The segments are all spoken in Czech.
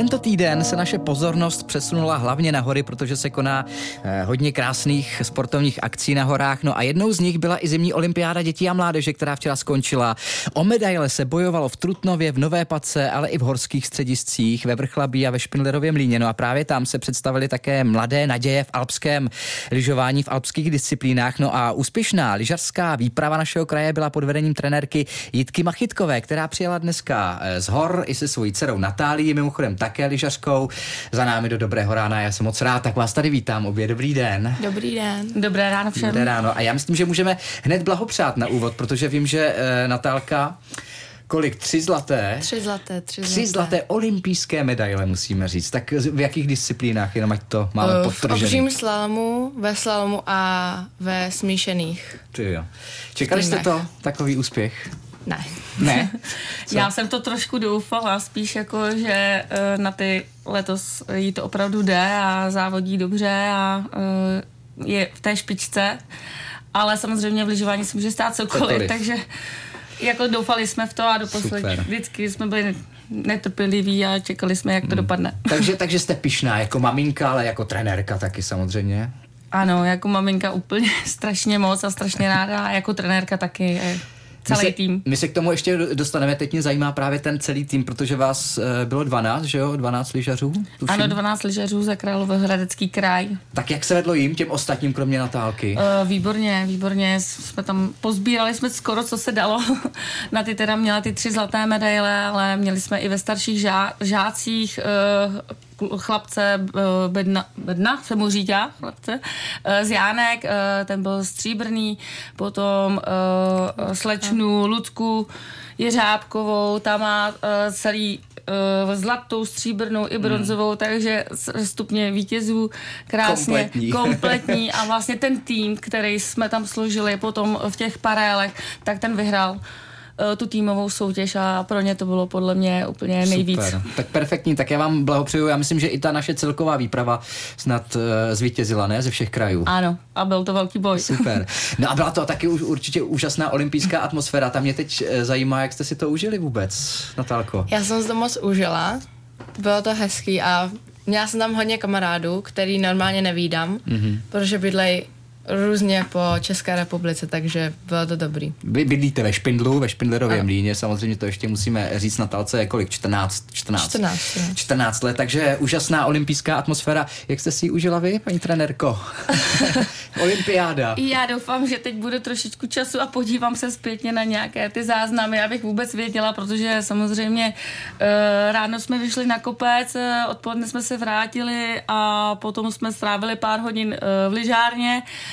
Tento týden se naše pozornost přesunula hlavně na hory, protože se koná eh, hodně krásných sportovních akcí na horách. No a jednou z nich byla i zimní olympiáda dětí a mládeže, která včera skončila. O medaile se bojovalo v Trutnově, v Nové Pace, ale i v horských střediscích, ve Vrchlabí a ve Špindlerově mlíně. No a právě tam se představili také mladé naděje v alpském lyžování, v alpských disciplínách. No a úspěšná lyžařská výprava našeho kraje byla pod vedením trenérky Jitky Machytkové, která přijela dneska eh, z hor i se svojí dcerou Natálií, mimochodem také lyžařkou. Za námi do Dobrého rána, já jsem moc rád, tak vás tady vítám obě. Dobrý den. Dobrý den. Dobré ráno všem. Dobré ráno. A já myslím, že můžeme hned blahopřát na úvod, protože vím, že e, Natálka kolik? Tři zlaté? Tři zlaté, tři, tři zlaté. olympijské medaile, musíme říct. Tak v jakých disciplínách, jenom ať to máme uh, podtržený? V obřím slalomu, ve slalomu a ve smíšených. Ty jo. Čekali jste to, takový úspěch? Ne. Ne? Já jsem to trošku doufala, spíš jako, že uh, na ty letos jí to opravdu jde a závodí dobře a uh, je v té špičce, ale samozřejmě v lyžování se může stát cokoliv, cokoliv. takže jako doufali jsme v to a doposled vždycky jsme byli netrpěliví a čekali jsme, jak to hmm. dopadne. Takže, takže jste pišná jako maminka, ale jako trenérka taky samozřejmě. Ano, jako maminka úplně strašně moc a strašně ráda a jako trenérka taky celý my se, tým. My se k tomu ještě dostaneme. Teď mě zajímá právě ten celý tým, protože vás uh, bylo 12, že jo? 12 lyžařů? Ano, 12 lyžařů za Královéhradecký kraj. Tak jak se vedlo jim, těm ostatním, kromě Natálky? Uh, výborně, výborně. Jsme tam pozbírali jsme skoro, co se dalo. Na ty teda měla ty tři zlaté medaile, ale měli jsme i ve starších žá, žácích uh, chlapce eh, Bedna, Bedna se mu říká, chlapce, eh, z Jánek, eh, ten byl stříbrný, potom slečnu Ludku Jeřábkovou, tam má celý zlatou, stříbrnou i bronzovou, hmm. takže stupně vítězů krásně kompletní. kompletní a vlastně ten tým, který jsme tam složili potom v těch parélech, tak ten vyhrál tu týmovou soutěž a pro ně to bylo podle mě úplně nejvíc. Super. Tak perfektní, tak já vám blahopřeju. Já myslím, že i ta naše celková výprava snad uh, zvítězila, ne? Ze všech krajů. Ano, a byl to velký boj. Super. No a byla to taky už určitě úžasná olympijská atmosféra. Tam mě teď eh, zajímá, jak jste si to užili vůbec, Natálko. Já jsem si to moc užila. Bylo to hezký a měla jsem tam hodně kamarádů, který normálně nevídám, mm-hmm. protože bydlej různě po České republice, takže bylo to dobrý. Vy bydlíte ve Špindlu, ve Špindlerově mlíně, samozřejmě to ještě musíme říct na talce, kolik, 14, 14, 14, 14 let, takže úžasná olympijská atmosféra. Jak jste si ji užila vy, paní trenérko? Olympiáda. Já doufám, že teď bude trošičku času a podívám se zpětně na nějaké ty záznamy, abych vůbec věděla, protože samozřejmě uh, ráno jsme vyšli na kopec, eh, odpoledne jsme se vrátili a potom jsme strávili pár hodin uh, v lyžárně.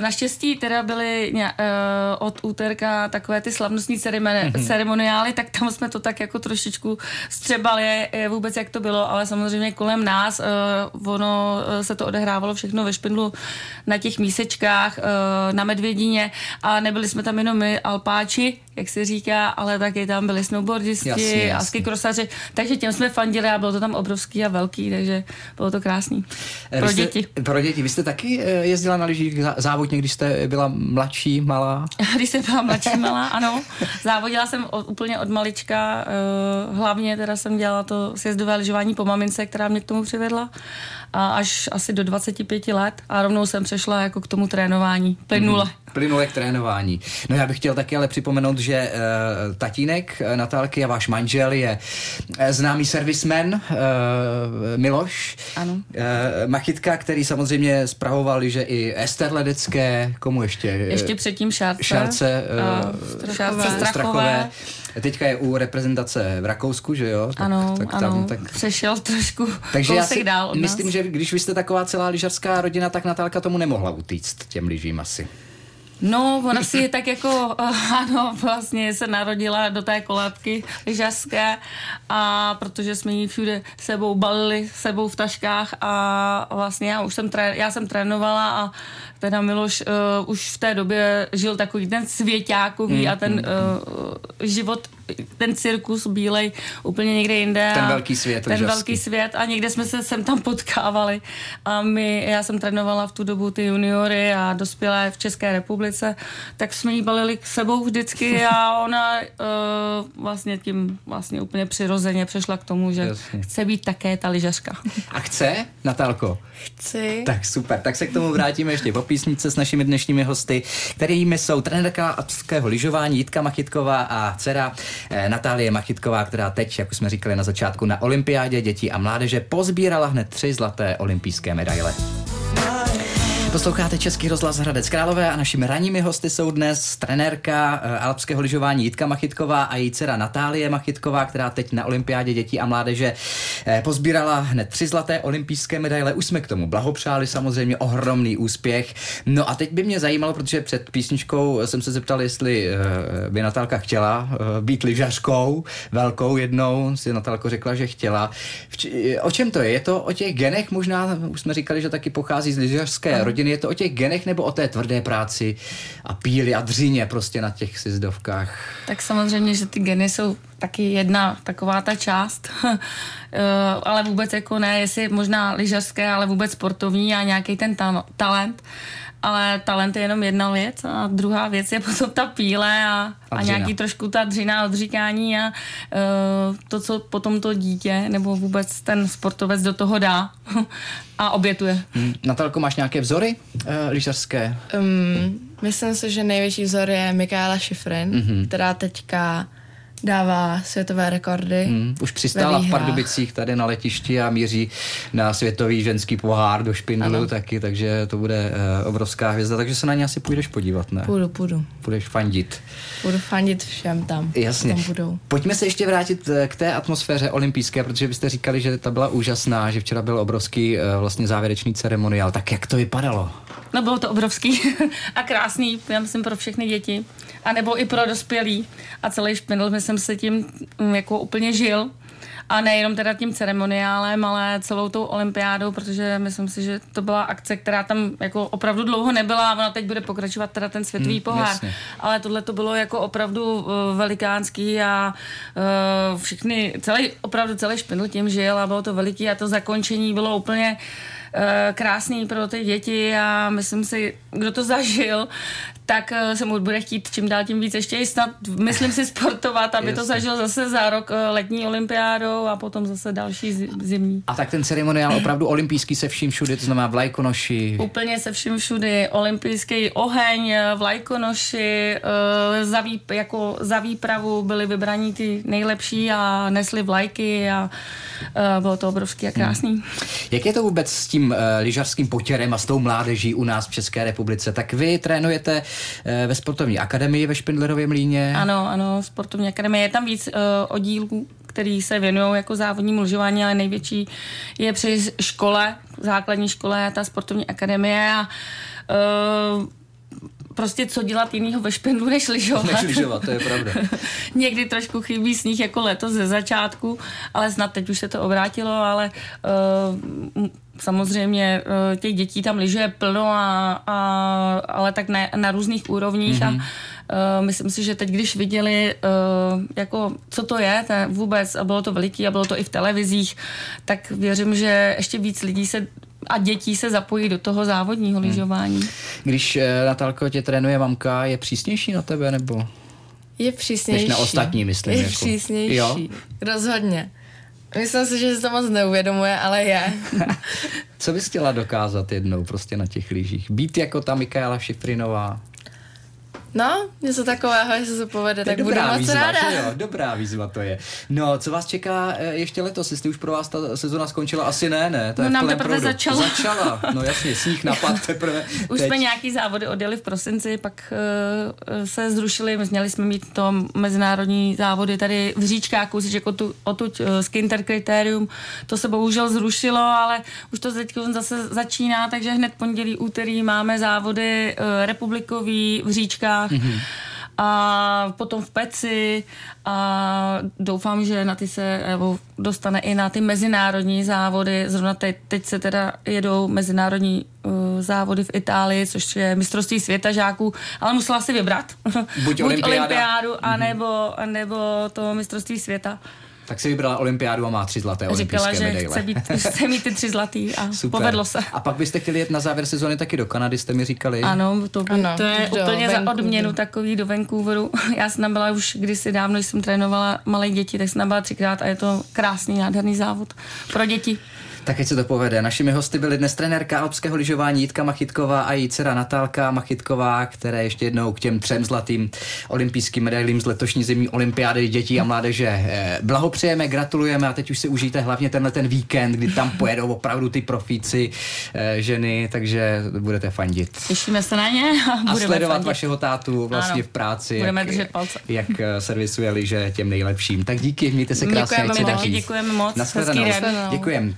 naštěstí teda byly uh, od úterka takové ty slavnostní ceremoni- mm-hmm. ceremoniály, tak tam jsme to tak jako trošičku střebali vůbec, jak to bylo, ale samozřejmě kolem nás uh, ono se to odehrávalo všechno ve špindlu na těch mísečkách, uh, na Medvědíně a nebyli jsme tam jenom my alpáči, jak se říká, ale taky tam byli snowboardisti jasně. a skikrosaři, takže těm jsme fandili a bylo to tam obrovský a velký, takže bylo to krásný. Pro jste, děti. Pro děti. Vy jste taky jezdila na lyžích závodně, když jste byla mladší, malá? Když jsem byla mladší, malá, ano. Závodila jsem od, úplně od malička, uh, hlavně teda jsem dělala to sjezdové lyžování po mamince, která mě k tomu přivedla a až asi do 25 let a rovnou jsem přešla jako k tomu trénování, plynule. Mm, plynule k trénování. No já bych chtěl taky ale připomenout, že uh, tatínek uh, Natálky a váš manžel je uh, známý servisman uh, Miloš. Ano. Uh, Machytka, který samozřejmě spravoval, že i Ester Ledecké, komu ještě? Ještě předtím Šárce. Šárce, uh, Šárce Strachové. Strachové. Teďka je u reprezentace v Rakousku, že jo? Tak, ano, tak tam, ano, tak... přešel trošku Takže já si dál od myslím, nás. že když vy jste taková celá lyžařská rodina, tak Natálka tomu nemohla utíct těm lyžím asi. No, ona si tak jako, ano, vlastně se narodila do té kolátky lyžařské a protože jsme ji všude sebou balili, sebou v taškách a vlastně já už jsem, tré, já jsem trénovala a teda Miloš uh, už v té době žil takový ten svěťákový mm, a ten uh, život ten cirkus bílej úplně někde jinde. Ten velký svět. Ten lyžařský. velký svět a někde jsme se sem tam potkávali a my, já jsem trénovala v tu dobu ty juniory a dospělé v České republice, tak jsme jí balili k sebou vždycky a ona uh, vlastně tím vlastně úplně přirozeně přešla k tomu, že Jasně. chce být také ta lyžařka. A chce, Natálko? Chci. Tak super, tak se k tomu vrátíme ještě po písnice s našimi dnešními hosty, kterými jsou trenérka atského lyžování Jitka Machytková a dcera eh, Natálie Machytková, která teď, jak už jsme říkali na začátku, na olympiádě dětí a mládeže pozbírala hned tři zlaté olympijské medaile. Posloucháte Český rozhlas Hradec Králové a našimi ranními hosty jsou dnes trenérka eh, alpského lyžování Jitka Machytková a její dcera Natálie Machytková, která teď na olympiádě dětí a mládeže eh, pozbírala hned tři zlaté olympijské medaile. Už jsme k tomu blahopřáli, samozřejmě ohromný úspěch. No a teď by mě zajímalo, protože před písničkou jsem se zeptal, jestli eh, by Natálka chtěla být lyžařkou velkou jednou, si Natálko řekla, že chtěla. O čem to je? Je to o těch genech možná, už jsme říkali, že taky pochází z lyžařské rodiny rodiny, je to o těch genech nebo o té tvrdé práci a píli a dřině prostě na těch sizdovkách? Tak samozřejmě, že ty geny jsou taky jedna taková ta část, eh, ale vůbec jako ne, jestli možná lyžařské, ale vůbec sportovní a nějaký ten ta- talent ale talent je jenom jedna věc a druhá věc je potom ta píle a, a, a nějaký trošku ta dřina odříkání a uh, to, co potom to dítě nebo vůbec ten sportovec do toho dá a obětuje. Hmm. Natalko, máš nějaké vzory uh, lyžařské? Um, myslím si, že největší vzor je Michaela Schifrin, mm-hmm. která teďka dává světové rekordy. Hmm, už přistála v Pardubicích tady na letišti a míří na světový ženský pohár do Špindlu taky, takže to bude uh, obrovská hvězda, takže se na ně asi půjdeš podívat, ne? Půjdu, půjdu. Půjdeš fandit. Půjdu fandit všem tam. Jasně. Tam budou. Pojďme se ještě vrátit eh, k té atmosféře olympijské, protože byste říkali, že ta byla úžasná, že včera byl obrovský uh, vlastně závěrečný ceremoniál. Tak jak to vypadalo? No bylo to obrovský a krásný, já myslím pro všechny děti, a nebo i pro dospělí. A celý špindl, myslím, se tím mm, jako úplně žil. A nejenom teda tím ceremoniálem, ale celou tou olympiádou, protože myslím si, že to byla akce, která tam jako opravdu dlouho nebyla a ona teď bude pokračovat teda ten světový hmm, pohár. Jasně. Ale tohle to bylo jako opravdu uh, velikánský a uh, všichni, celý, opravdu celý špindl tím žil a bylo to veliký a to zakončení bylo úplně uh, krásný pro ty děti a myslím si, kdo to zažil, tak eh, se mu bude chtít čím dál tím víc ještě i snad, myslím si, sportovat, aby Jasně. to zažil zase za rok eh, letní olympiádou a potom zase další zimní. A tak ten ceremoniál opravdu olympijský se vším všude, to znamená vlajkonoši. Úplně se vším všude, olympijský oheň, eh, vlajkonoši, za, vý, jako za výpravu byli vybraní ty nejlepší a nesli vlajky a bylo to obrovský a krásný. Hmm. Jak je to vůbec s tím uh, lyžařským potěrem a s tou mládeží u nás v České republice? Tak vy trénujete Eh, ve sportovní akademii ve Špindlerově mlíně. Ano, ano, sportovní akademie. Je tam víc uh, oddílů, který se věnují jako závodnímu lyžování, ale největší je při škole, základní škole, ta sportovní akademie a uh, prostě co dělat jinýho ve špindlu, než lyžovat. Než lyžovat, to je pravda. Někdy trošku chybí sníh jako letos ze začátku, ale snad teď už se to obrátilo, ale uh, samozřejmě uh, těch dětí tam lyžuje plno, a, a, ale tak ne, na různých úrovních mm-hmm. a Uh, myslím si, že teď, když viděli, uh, jako, co to je to vůbec, a bylo to veliký, a bylo to i v televizích, tak věřím, že ještě víc lidí se a dětí se zapojí do toho závodního hmm. lyžování. Když uh, Natálko tě trénuje mamka, je přísnější na tebe, nebo? Je přísnější. Než na ostatní, myslím. Je jako. přísnější. Jo? Rozhodně. Myslím si, že se to moc neuvědomuje, ale je. Co bys chtěla dokázat jednou prostě na těch lyžích? Být jako ta Mikaela Šifrinová? No, něco takového, jestli se povede, tak budu moc výzva, ráda. Jo, dobrá výzva to je. No, co vás čeká eh, ještě letos? Jestli už pro vás ta sezona skončila? Asi ne, ne? To no, je nám teprve proudu. začala. Začala, no jasně, sníh napad teprve. Už teď. jsme nějaký závody odjeli v prosinci, pak uh, se zrušili, měli jsme mít to mezinárodní závody tady v Říčkáku, si jako tu, otuď uh, Skinter kritérium, to se bohužel zrušilo, ale už to teď zase začíná, takže hned pondělí, úterý máme závody uh, republikový v Říčkách Čechách. Mm-hmm a potom v Peci a doufám, že na ty se nebo dostane i na ty mezinárodní závody. Zrovna teď, teď se teda jedou mezinárodní uh, závody v Itálii, což je mistrovství světa žáků, ale musela si vybrat. Buď olympiáda. olympiádu, anebo, anebo to mistrovství světa. Tak si vybrala olympiádu a má tři zlaté Říkala, olympijské že medaile. chce, být, chce mít ty tři zlatý a Super. povedlo se. A pak byste chtěli jet na závěr sezóny taky do Kanady, jste mi říkali. Ano, to, by, Ano, to je do úplně za odměnu takový do Vancouveru. Já jsem tam byla už kdysi dávno, když jsem trénovala malé děti, tak jsem tam byla třikrát a je to krásný, nádherný závod pro děti. Tak ať se to povede. Našimi hosty byly dnes trenérka alpského lyžování Jitka Machytková a její dcera Natálka Machytková, které ještě jednou k těm třem zlatým olympijským medailím z letošní zimní olympiády dětí a mládeže eh, blahopřejeme, gratulujeme a teď už si užijte hlavně tenhle ten víkend, kdy tam pojedou opravdu ty profíci eh, ženy, takže budete fandit. Těšíme se na ně a, A budeme sledovat fandit. vašeho tátu vlastně Ano. v práci, Budeme jak, držet palce. jak eh, servisuje liže těm nejlepším. Tak díky, mějte se krásně, Děkujeme. Děkujeme moc. Děkujeme.